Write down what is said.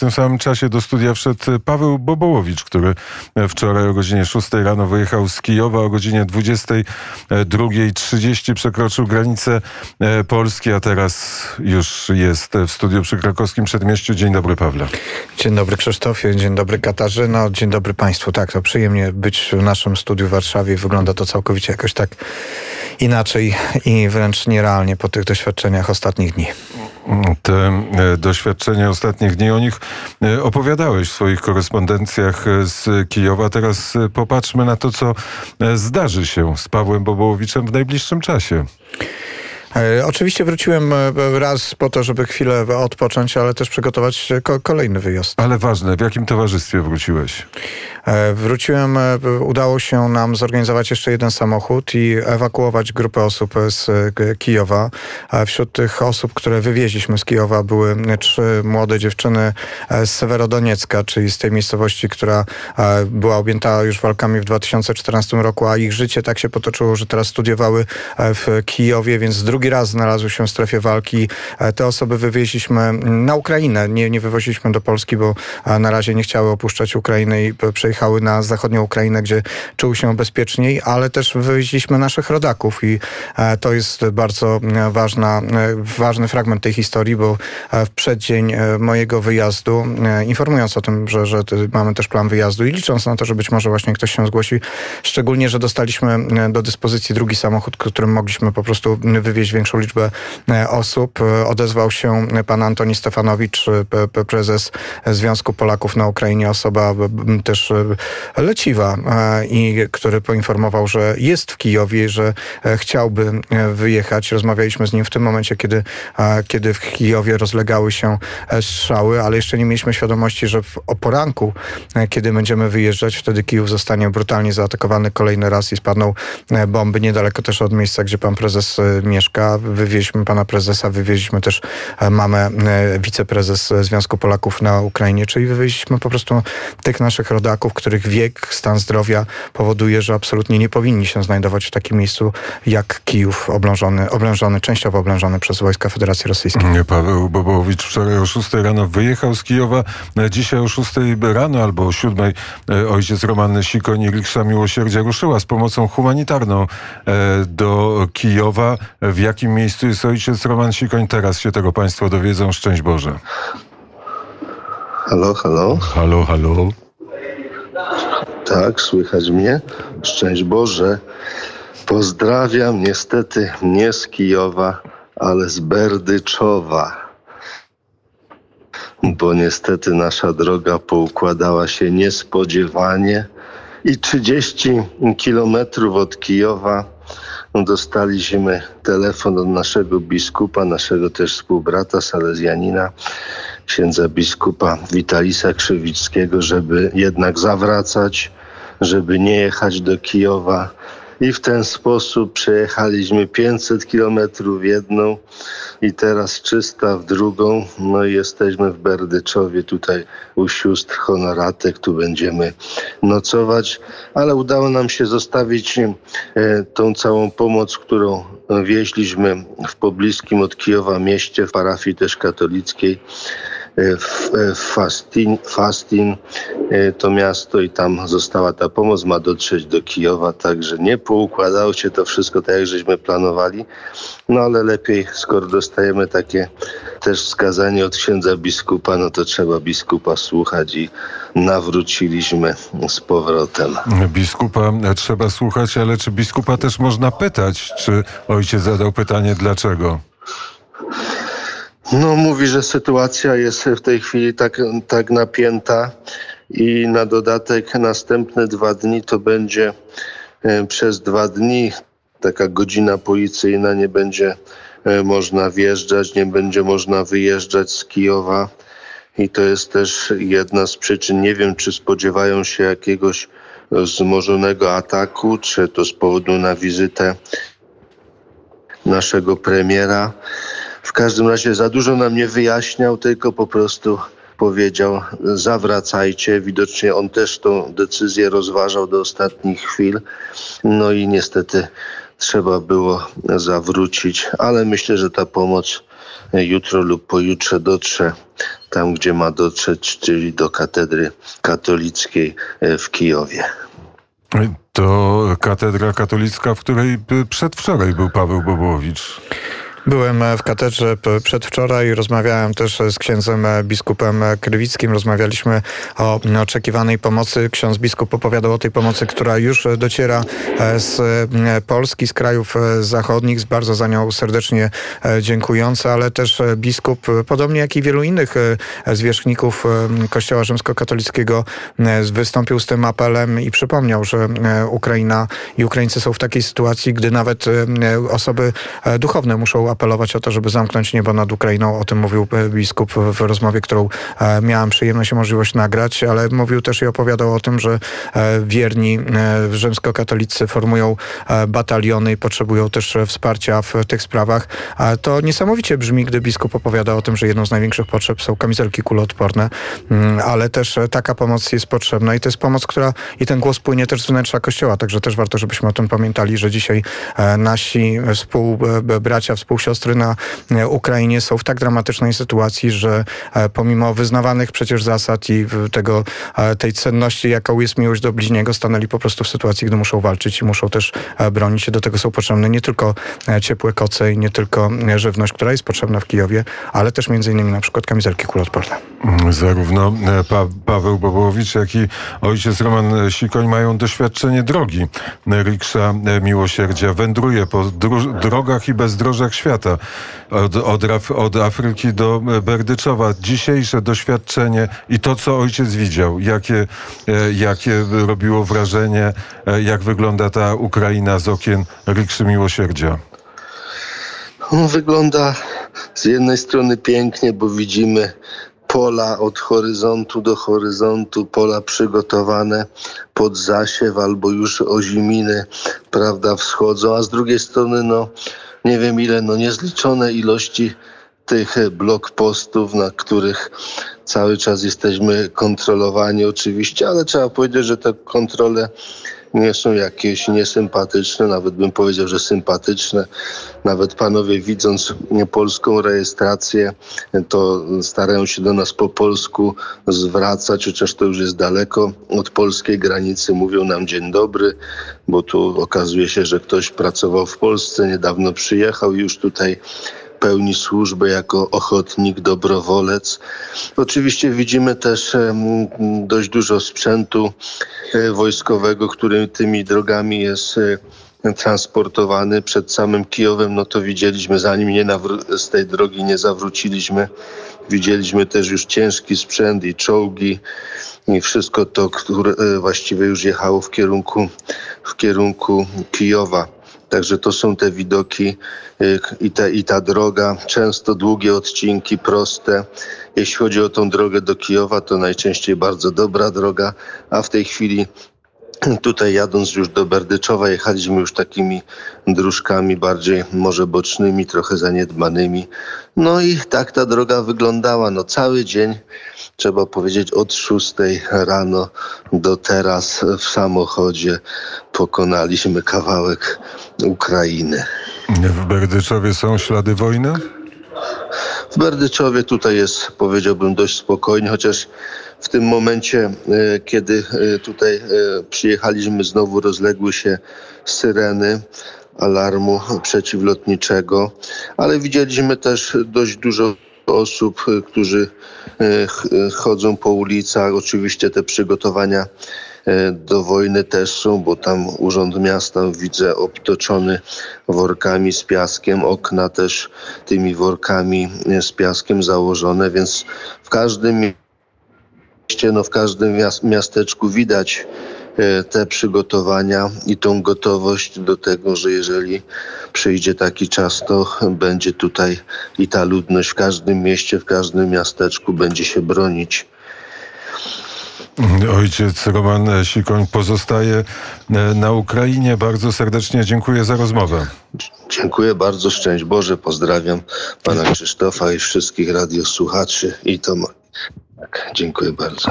W tym samym czasie do studia wszedł Paweł Bobołowicz, który wczoraj o godzinie 6 rano wyjechał z Kijowa, o godzinie 22.30 przekroczył granicę e, Polski, a teraz już jest w studiu przy krakowskim przedmieściu. Dzień dobry, Pawle. Dzień dobry, Krzysztofie. Dzień dobry, Katarzyno. Dzień dobry Państwu. Tak, to przyjemnie być w naszym studiu w Warszawie. Wygląda to całkowicie jakoś tak inaczej i wręcz nierealnie po tych doświadczeniach ostatnich dni. Te e, doświadczenia ostatnich dni, o nich e, opowiadałeś w swoich korespondencjach e, z Kijowa. Teraz popatrzmy na to, co zdarzy się z Pawłem Bobołowiczem w najbliższym czasie. Oczywiście wróciłem raz po to, żeby chwilę odpocząć, ale też przygotować kolejny wyjazd. Ale ważne, w jakim towarzystwie wróciłeś? E, wróciłem, e, udało się nam zorganizować jeszcze jeden samochód i ewakuować grupę osób z e, Kijowa. Wśród tych osób, które wywieźliśmy z Kijowa były trzy młode dziewczyny z Sewerodoniecka, czyli z tej miejscowości, która była objęta już walkami w 2014 roku, a ich życie tak się potoczyło, że teraz studiowały w Kijowie, więc drugi raz znalazły się w strefie walki. Te osoby wywieźliśmy na Ukrainę, nie, nie wywoziliśmy do Polski, bo na razie nie chciały opuszczać Ukrainy i przejechać pojechały na zachodnią Ukrainę, gdzie czuły się bezpieczniej, ale też wywieźliśmy naszych rodaków i e, to jest bardzo e, ważna, e, ważny fragment tej historii, bo w przeddzień mojego wyjazdu, informując o tym, że, że mamy też plan wyjazdu i licząc na to, że być może właśnie ktoś się zgłosi, szczególnie, że dostaliśmy do dyspozycji drugi samochód, którym mogliśmy po prostu wywieźć większą liczbę osób, odezwał się pan Antoni Stefanowicz, prezes Związku Polaków na Ukrainie, osoba też Leciwa, e, i który poinformował, że jest w Kijowie, że e, chciałby e, wyjechać. Rozmawialiśmy z nim w tym momencie, kiedy, kiedy w Kijowie rozlegały się strzały, ale jeszcze nie mieliśmy świadomości, że o poranku, kiedy będziemy wyjeżdżać, wtedy Kijów zostanie brutalnie zaatakowany kolejny raz i spadną bomby niedaleko też od miejsca, gdzie pan prezes mieszka. Wywieźliśmy pana prezesa, wywieźliśmy też mamę wiceprezes Związku Polaków na Ukrainie, czyli wywieźliśmy po prostu tych naszych rodaków, których wiek, stan zdrowia powoduje, że absolutnie nie powinni się znajdować w takim miejscu jak Kijów, oblężony, oblężony częściowo oblężony przez wojska Federacji Rosyjskiej. Paweł Bobowicz wczoraj o 6 rano wyjechał z Kijowa. Dzisiaj o 6 rano albo o 7 e, ojciec Roman Sikoń i Miłosierdzia ruszyła z pomocą humanitarną e, do Kijowa. W jakim miejscu jest ojciec Roman Sikoń? Teraz się tego Państwo dowiedzą. Szczęść Boże. Halo, halo. Halo, halo. Tak, słychać mnie? Szczęść Boże. Pozdrawiam niestety nie z Kijowa, ale z Berdyczowa. Bo niestety nasza droga poukładała się niespodziewanie i 30 kilometrów od Kijowa dostaliśmy telefon od naszego biskupa, naszego też współbrata salezjanina, księdza biskupa Witalisa Krzywickiego, żeby jednak zawracać, żeby nie jechać do Kijowa. I w ten sposób przejechaliśmy 500 kilometrów w jedną i teraz 300 w drugą. No i jesteśmy w Berdyczowie, tutaj u sióstr honoratek, tu będziemy nocować, ale udało nam się zostawić e, tą całą pomoc, którą wieźliśmy w pobliskim od Kijowa mieście, w parafii też katolickiej. E, e, Fastin, Fastin e, to miasto i tam została ta pomoc, ma dotrzeć do Kijowa, także nie poukładało się to wszystko tak, jak żeśmy planowali, no ale lepiej, skoro dostajemy takie też wskazanie od księdza biskupa, no to trzeba biskupa słuchać i nawróciliśmy z powrotem. Biskupa trzeba słuchać, ale czy biskupa też można pytać? Czy ojciec zadał pytanie dlaczego? No mówi, że sytuacja jest w tej chwili tak, tak napięta i na dodatek następne dwa dni to będzie e, przez dwa dni taka godzina policyjna, nie będzie e, można wjeżdżać, nie będzie można wyjeżdżać z Kijowa. I to jest też jedna z przyczyn. Nie wiem, czy spodziewają się jakiegoś wzmożonego ataku, czy to z powodu na wizytę naszego premiera. W każdym razie za dużo nam nie wyjaśniał, tylko po prostu powiedział zawracajcie. Widocznie on też tą decyzję rozważał do ostatnich chwil. No i niestety trzeba było zawrócić, ale myślę, że ta pomoc jutro lub pojutrze dotrze tam, gdzie ma dotrzeć, czyli do katedry katolickiej e, w Kijowie. To katedra katolicka, w której przedwczoraj był Paweł Bobołowicz. Byłem w katedrze przedwczoraj, rozmawiałem też z księdzem biskupem Krywickim, rozmawialiśmy o oczekiwanej pomocy. Ksiądz biskup opowiadał o tej pomocy, która już dociera e, z e, Polski, z krajów e, zachodnich, bardzo za nią serdecznie dziękujący, ale też biskup, podobnie jak i wielu innych zwierzchników Kościoła Rzymskokatolickiego, wystąpił z tym apelem i przypomniał, że Ukraina i Ukraińcy są w takiej sytuacji, gdy nawet osoby duchowne muszą apelować o to, żeby zamknąć niebo nad Ukrainą. O tym mówił biskup w rozmowie, którą e, miałem przyjemność i możliwość nagrać, ale mówił też i opowiadał o tym, że e, wierni e, rzymskokatolicy formują bataliony i potrzebują też wsparcia w tych sprawach. To niesamowicie brzmi, gdy biskup opowiada o tym, że jedną z największych potrzeb są kamizelki kuloodporne, mm, ale też taka pomoc jest potrzebna i to jest pomoc, która i ten głos płynie też z wnętrza Kościoła, także też warto, żebyśmy o tym pamiętali, że dzisiaj nasi współbracia, współ siostry na e, Ukrainie są w tak dramatycznej sytuacji, że e, pomimo wyznawanych przecież zasad i tego, e, tej cenności, jaką jest miłość do bliźniego, stanęli po prostu w sytuacji, gdy muszą walczyć i muszą też bronić się. Do tego są potrzebne nie tylko ciepłe koce i nie tylko żywność, która jest potrzebna w Kijowie, ale też między innymi na przykład kamizelki kuloodporne. Zarówno pa Paweł Bobołowicz, jak i ojciec Roman Sikoń mają doświadczenie drogi. Riksza Miłosierdzia wędruje po drogach i bezdrożach świata świata. Od, od, od Afryki do Berdyczowa. Dzisiejsze doświadczenie i to, co ojciec widział, jakie, e, jakie robiło wrażenie, e, jak wygląda ta Ukraina z okien Rikszy Miłosierdzia. Wygląda z jednej strony pięknie, bo widzimy pola od horyzontu do horyzontu, pola przygotowane pod zasiew albo już oziminy, prawda, wschodzą, a z drugiej strony, no, nie wiem ile, no niezliczone ilości tych blokpostów, na których cały czas jesteśmy kontrolowani oczywiście, ale trzeba powiedzieć, że te kontrole nie są jakieś niesympatyczne, nawet bym powiedział, że sympatyczne. Nawet panowie widząc polską rejestrację, to starają się do nas po polsku zwracać, chociaż to już jest daleko od polskiej granicy. Mówią nam dzień dobry, bo tu okazuje się, że ktoś pracował w Polsce, niedawno przyjechał i już tutaj pełni służbę jako ochotnik, dobrowolec. Oczywiście widzimy też dość dużo sprzętu e, wojskowego, który tymi drogami jest e, transportowany przed samym Kijowem, no to widzieliśmy, zanim nie z tej drogi nie zawróciliśmy, widzieliśmy też już ciężki sprzęt i czołgi i wszystko to, które e, właściwie już jechało w kierunku, w kierunku Kijowa. Także to są te widoki y, i, te, i ta droga, często długie odcinki, proste. Jeśli chodzi o tą drogę do Kijowa, to najczęściej bardzo dobra droga, a w tej chwili Tutaj jadąc już do Berdyczowa jechaliśmy już takimi dróżkami bardziej może bocznymi, trochę zaniedbanymi. No i tak ta droga wyglądała. No cały dzień, trzeba powiedzieć, od 6 rano do teraz w samochodzie pokonaliśmy kawałek Ukrainy. W Berdyczowie są ślady wojny? W Berdyczowie tutaj jest, powiedziałbym, dość spokojnie, chociaż w tym momencie, e, kiedy e, tutaj e, przyjechaliśmy, znowu rozległy się syreny alarmu przeciwlotniczego, ale widzieliśmy też dość dużo osób, którzy chodzą po ulicach. Oczywiście te przygotowania do wojny też są, bo tam Urząd Miasta widzę obtoczony workami z piaskiem, okna też tymi workami z piaskiem założone, więc w każdym no w każdym miasteczku widać e, te przygotowania i tą gotowość do tego, że jeżeli przyjdzie taki czas, to będzie tutaj i ta ludność w każdym mieście, w każdym miasteczku będzie się bronić. Ojciec Roman Sikoń pozostaje e, na Ukrainie. Bardzo serdecznie dziękuję za rozmowę. Dziękuję bardzo, szczęść Boże, pozdrawiam pana Krzysztofa i wszystkich radiosłuchaczy i to tak, dziękuję bardzo.